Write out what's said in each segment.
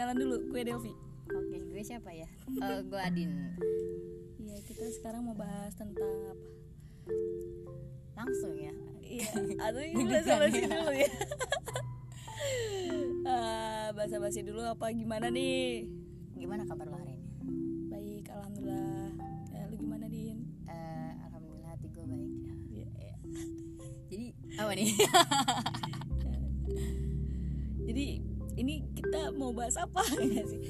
kenalan dulu gue Delvi Oke, gue siapa ya? Eh, gue Adin. Iya kita sekarang mau bahas tentang apa Langsung ya. Iya atau ini basa-basi dulu ya Ah, Basa-basi dulu apa gimana nih Gimana kabar lo hari ini? Baik Alhamdulillah ya, Lu gimana Din? Eh, Alhamdulillah hati gue baik. Ya, Jadi apa nih? Jadi ini kita mau bahas apa ya sih?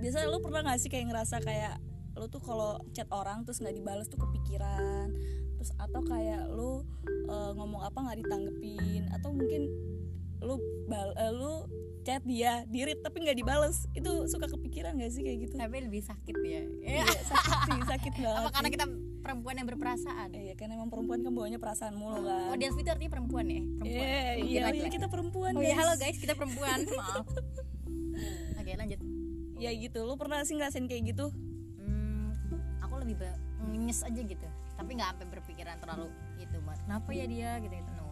Biasa lu pernah gak sih kayak ngerasa kayak lu tuh kalau chat orang terus nggak dibales tuh kepikiran terus atau kayak lu eh, ngomong apa nggak ditanggepin atau mungkin lu bal eh, lu chat dia dirit tapi nggak dibales itu suka kepikiran gak sih kayak gitu Tapi lebih sakit ya. Iya, sakit sih sakit banget Apa karena kita perempuan yang berperasaan? Iya kan emang perempuan kan bawanya perasaan mulu Oh, kan Delvi itu artinya perempuan ya? Perempuan. Iya, Bukan iya, iya, kita perempuan Oh iya, halo guys, kita perempuan. Maaf. Oke, lanjut. Ya gitu, lu pernah sih ngerasain kayak gitu? Hmm, aku lebih nyes aja gitu. Tapi nggak sampai berpikiran terlalu gitu. Kenapa ya dia gitu gitu. No.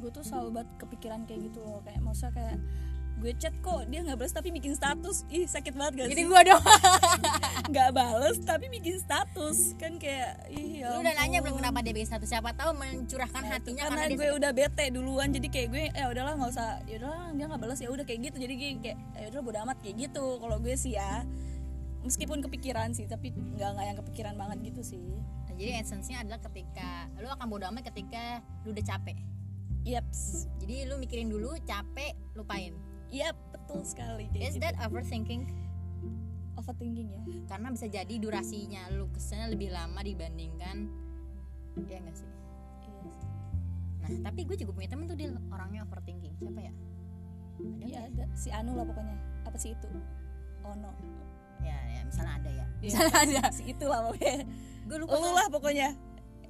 Gue tuh selalu banget kepikiran kayak gitu loh. Kayak maksudnya kayak gue chat kok dia nggak balas tapi bikin status. Ih sakit banget gak Jadi sih? gua dong. nggak bales tapi bikin status. Kan kayak ih ya Lu udah nanya belum kenapa dia bikin status? Siapa tahu mencurahkan Nah, hatinya karena dia gue udah bete duluan. Jadi kayak gue ya udahlah nggak usah. Ya udahlah dia nggak balas. Ya udah kayak gitu. Jadi gue kayak ya udah bodo amat. Kayak gitu. Kalau gue sih ya meskipun kepikiran sih tapi nggak nggak yang kepikiran banget gitu sih. Nah, jadi esensinya adalah ketika lu akan bodo amat ketika lu udah capek. Yaps, Jadi lu mikirin dulu, capek, lupain. yap betul sekali Is gitu. that overthinking? overthinking ya Karena bisa jadi durasinya lu ke sana lebih lama dibandingkan ya enggak sih? Iya sih. Nah, tapi gue juga punya temen tuh dia orangnya overthinking. Siapa ya? Ada Iya nggak ada si Anu lah pokoknya apa sih itu Ono ya? Ya, misalnya ada ya. Iya. Misalnya ada. si itu lah pokoknya Gue lupa. lu lah pokoknya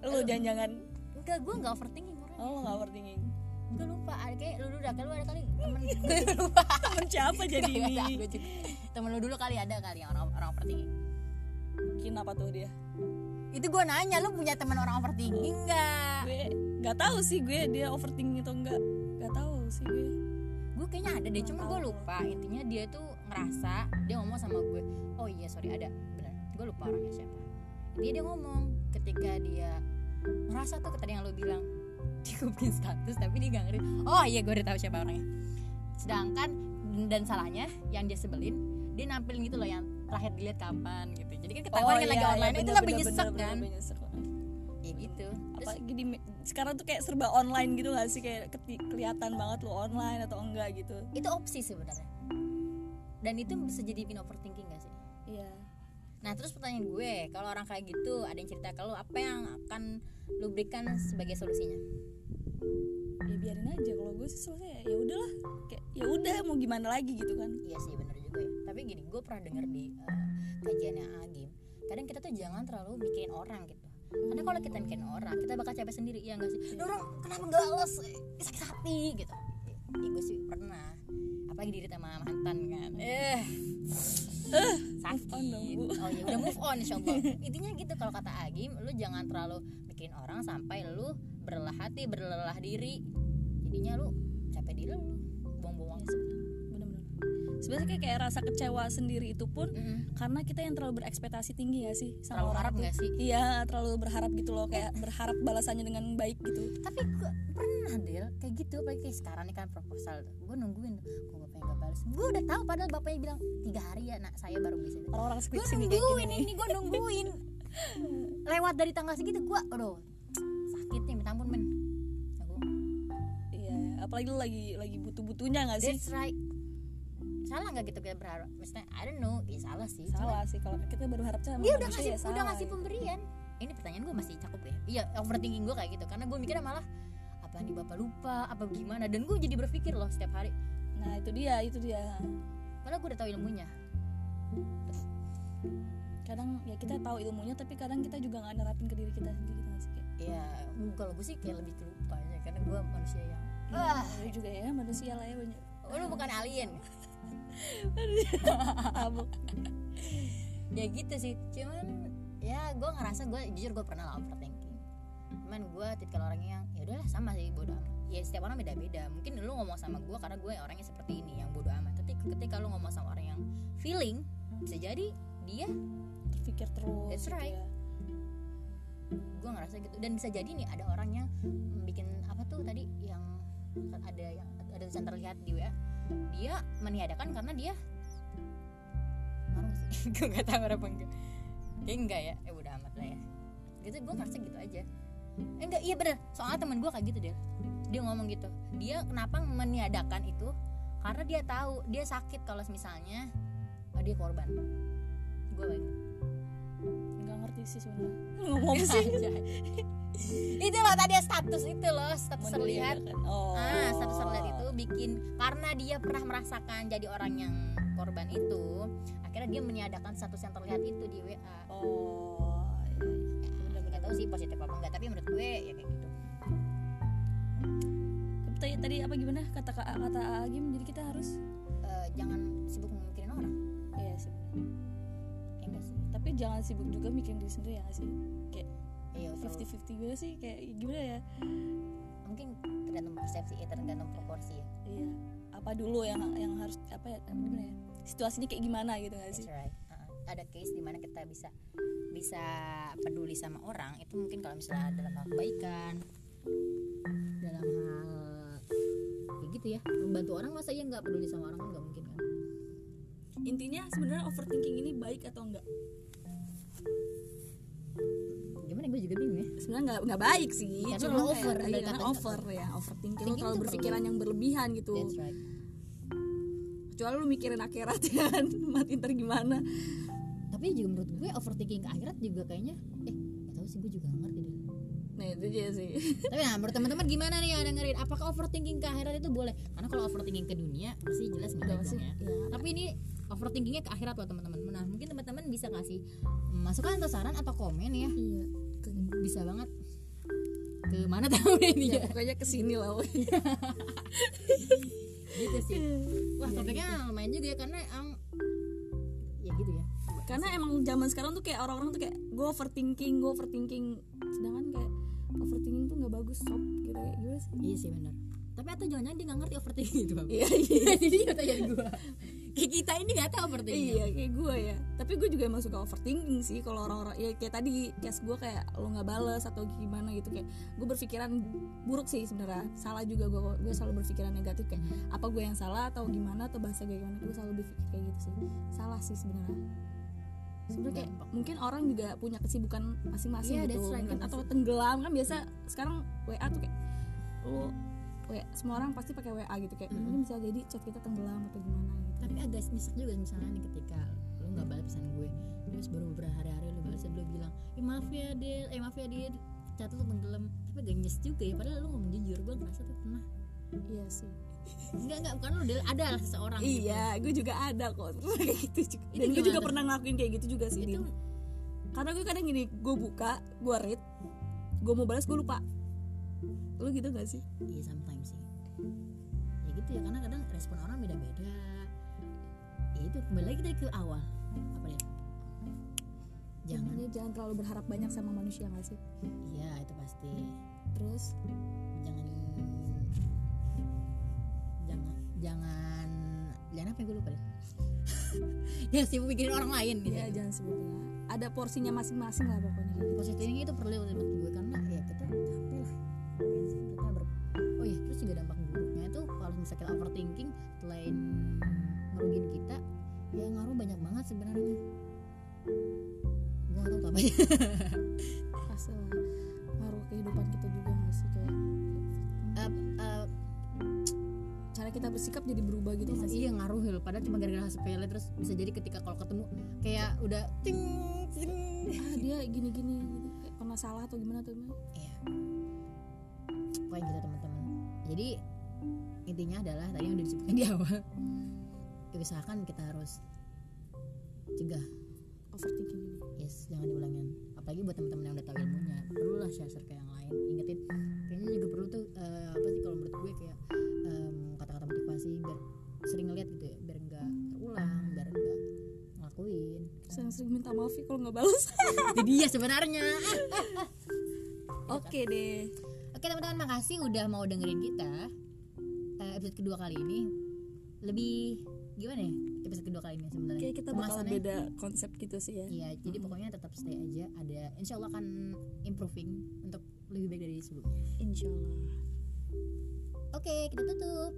lu jangan-jangan Enggak, gue enggak overthinking. Oh nggak overthinking Gue lupa. Ada kayak lu udah lu ada kali temen lupa. temen siapa jadi Nggak ada, ini gue juga. Temen lu dulu kali ada kali yang orang orang overthinking. mungkin apa tuh dia Itu gue nanya lu punya teman orang overthinking enggak? gue nggak tahu sih gue dia overthinking atau enggak nggak tahu sih gue gue kayaknya ada deh cuma gue lupa intinya dia tuh ngerasa dia ngomong sama gue oh iya sorry ada benar gue lupa orangnya siapa dia dia ngomong ketika dia ngerasa tuh tadi yang lo bilang dia bikin status tapi dia gak ngerti. Oh iya gue udah tahu siapa orangnya. Sedangkan dan salahnya yang dia sebelin dia nampilin gitu loh yang terakhir dilihat kapan gitu. Jadi kan ketahuan kan lagi online itu lebih nyesek kan? ya gitu. Terus apalagi di me- sekarang tuh kayak serba online gitu gak sih? Kayak kelihatan banget lu online atau enggak gitu. Itu opsi sebenarnya. Dan itu bisa jadi overthinking. iya Nah terus pertanyaan gue, kalau orang kayak gitu ada yang cerita ke lu, apa yang akan lu berikan sebagai solusinya? ya biarin aja kalau gue sih selesai ya udahlah kayak ya udah mau gimana lagi gitu kan Iya sih bener juga ya. Tapi gini, gue pernah denger di eh, kajiannya Agim, kadang kita tuh jangan terlalu mikirin orang gitu. Karena kalau kita mikirin orang, kita bakal capek sendiri, iya gak sih? Ini orang kenapa gak les? Eh, Sakit hati gitu. Ya gue sih pernah. Apalagi diri sama mantan kan. Eh, sakit. on dong, Bu. Oh ya udah move on insya Allah. Intinya gitu kalau kata Agim, lu jangan terlalu mikirin orang sampai lu berlelah hati, berlelah diri. Jadinya lu capek diri lu, buang-buang waktu. bener-bener sebenarnya kayak, kayak rasa kecewa sendiri itu pun Mm-mm. karena kita yang terlalu berekspektasi tinggi ya sih sama Terlalu orang harap tuh. nggak sih? iya terlalu berharap gitu loh kayak berharap balasannya dengan baik gitu Tapi gue Del kayak gitu apalagi kayak sekarang nih kan proposal. Gue nungguin, gue bapaknya gak balas. Gue udah tahu padahal bapaknya bilang tiga hari ya, nak saya baru bisa. orang-orang Gue skripsi nungguin gini ini, gue nungguin. Lewat dari tanggal segitu gue, aduh sakit nih, minta ampun men. Ya, iya apalagi lu lagi lagi butuh butuhnya nggak sih That's right. Salah nggak gitu kita berharap? Maksudnya I don't know, ya salah sih. Salah sih kalau kita baru harap sama dia udah ngasih ya udah ngasih ya. pemberian. Ini pertanyaan gue masih cakup ya. Iya, overthinking gue kayak gitu karena gue mikirnya malah apa nih bapak lupa apa gimana. Dan gue jadi berpikir loh setiap hari. Nah itu dia itu dia. Padahal gue udah tahu ilmunya. Kadang ya kita tahu ilmunya tapi kadang kita juga nggak nerapin ke diri kita sendiri gitu sih ya kalau gue sih kayak lebih kelupa ya karena gue manusia yang ah lu juga ya manusia lah ya banyak. Oh, lu bukan alien. Abuk ya gitu sih cuman ya gue ngerasa gue jujur gue pernah lah overthinking cuman gue tipikal orangnya yang ya udahlah sama sih bodo amat. Ya setiap orang beda-beda. Mungkin lu ngomong sama gue karena gue orangnya seperti ini yang bodo amat. Tapi ketika lu ngomong sama orang yang feeling bisa jadi dia terpikir terus That's gitu right. ya. gue ngerasa gitu. Dan bisa jadi nih ada orang yang bikin apa tuh tadi yang ada yang ada tulisan terlihat di WA dia meniadakan karena dia ngaruh sih? Gue nggak tahu apa enggak. Kayak enggak ya? Eh udah amat lah ya. Gitu gue ngerasa gitu aja enggak iya bener. Soalnya temen gue kayak gitu deh dia ngomong gitu. Dia kenapa meniadakan itu? Karena dia tahu dia sakit kalau misalnya oh, dia korban. Gue kayak gitu nggak ngerti sih sebenarnya ngomong sih. itu loh tadi status itu loh status terlihat. Oh. Ah status terlihat itu bikin karena dia pernah merasakan jadi orang yang korban itu akhirnya dia meniadakan status yang terlihat itu di WA oh tahu sih positif apa enggak tapi menurut gue ya kayak gitu. Tapi tadi, tadi apa gimana? Kata kata kata Agim jadi kita harus Eh, jangan sibuk memikirin orang. Iya sih ya enggak sih. Tapi jangan sibuk juga mikirin diri sendiri ya nggak sih? Kayak iya fifty fifty gitu sih? Kayak gimana ya? Mungkin tergantung persepsi ya tergantung proporsi ya. Iya. Apa dulu yang yang harus apa ya gimana ya? Situasinya kayak gimana gitu nggak sih? That's right. Uh, ada case di mana kita bisa bisa peduli sama orang itu mungkin kalau misalnya dalam hal kebaikan dalam hal kayak gitu ya membantu orang masa iya nggak peduli sama orang? Kan nggak mungkin kan? Intinya sebenarnya overthinking ini baik atau enggak gimana? Gue juga bingung ya. Sebenarnya nggak nggak baik sih. Karena cuma over, karena katanya over ya overthinking lo terlalu berpikiran yang berlebihan gitu. That's right. Kecuali lu mikirin akhirat ya kan? Mati ntar gimana tapi juga menurut gue overthinking ke akhirat juga kayaknya eh nggak tahu sih gue juga nggak ngerti deh. Nah itu aja sih. Tapi nah menurut teman-teman gimana nih yang dengerin? Apakah overthinking ke akhirat itu boleh? Karena kalau overthinking ke dunia pasti jelas nggak Udah dong pasti, ya. Ya. tapi ini overthinkingnya ke akhirat loh teman-teman. Nah mungkin teman-teman bisa kasih masukan atau saran atau komen ya. Iya. Bisa banget. Ke mana tahu ini ya ya? pokoknya ke sini lah woy. gitu sih. Wah Iya, topiknya lumayan juga ya karena gitu ya karena emang zaman sekarang tuh kayak orang-orang tuh kayak gue overthinking gue overthinking. Sedangkan kayak overthinking tuh nggak bagus sob gitu. Kayak gimana sih? Iya sih benar tapi atau jangan-jangan dia nggak ngerti overthinking itu Bang. iya iya. Jadi dia tanya gue kayak kita ini nggak tahu overthinking. Iya kayak gue ya. Tapi gue juga emang suka overthinking sih kalau orang-orang ya kayak tadi case gue kayak lo nggak bales atau gimana gitu kayak gue berpikiran buruk sih sebenarnya. Salah juga gue gue selalu berpikiran negatif kayak apa gue yang salah atau gimana atau bahasa gue gimana gue selalu berpikir kayak gitu sih. Salah sih sebenarnya sebenarnya kayak Gampang. mungkin orang juga punya kesibukan masing-masing Iya, gitu. right, mungkin atau tenggelam kan biasa sekarang WA tuh kayak lo WA, semua orang pasti pakai WA gitu. Kayak Mhm. mungkin bisa jadi chat kita tenggelam atau gimana gitu. Tapi agak misek juga misalnya nih ketika lu nggak balas pesan gue terus baru beberapa hari-hari lu balas lu bilang eh maaf ya Del eh maaf ya Del chat lu tenggelam. Tapi agak nyes juga ya padahal lu ngomong jujur gue ngerasa tuh pernah. Iya sih enggak enggak bukan lu Del ada lah seseorang gitu. Iya, gue juga ada kok kayak gitu juga. Dan gue juga pernah ngelakuin kayak gitu juga sih. itu Din. Karena gue kadang gini, gue buka, gue read, gue mau balas gue lupa. Lu gitu gak sih? iya sometimes sih ya gitu ya karena kadang respon orang beda-beda ya itu kembali lagi tadi ke awal apa ya jangan Intinya jangan terlalu berharap banyak sama manusia gak sih? iya itu pasti Terus jangan jangan apa ya gue lupa deh. Ya sibuk mikirin orang lain gitu. Ya jangan sebutnya. Ada porsinya masing-masing lah pokoknya. gitu. positifnya itu perlu menurut gue karena ya kita capek lah. Kita ber- oh ya terus juga dampak buruknya itu kalau misalnya kita overthinking selain ngerugiin kita ya ngaruh banyak banget sebenarnya. Gue gak tau apa. Ya Pasti lah. Ngaruh kehidupan kita juga gak sih kayak? Eh, cara kita bersikap jadi berubah gitu gak sih? iya ngaruh ya padahal cuma gara-gara hal sepele terus bisa jadi ketika kalau ketemu kayak udah ting ting Ah dia gini-gini gitu. Kayak pernah salah atau gimana tuh gimana? Iya. Pokoknya gitu teman-teman. Jadi intinya adalah tadi yang udah disebutkan di awal. Ya, usahakan kita harus cegah. Overthinking ini. Yes, jangan diulangin. Apalagi buat teman-teman yang udah tahu ilmunya, ya nggak balas. Itu dia sebenarnya. oke deh. Oke teman-teman makasih udah mau dengerin kita. Episode kedua kali ini lebih gimana ya? Episode kedua kali ini sebenarnya. Kayak kita bakal beda konsep gitu sih ya. Iya jadi pokoknya tetap stay aja. Ada insya Allah akan improving untuk lebih baik dari sebelumnya. Insyaallah Oke kita tutup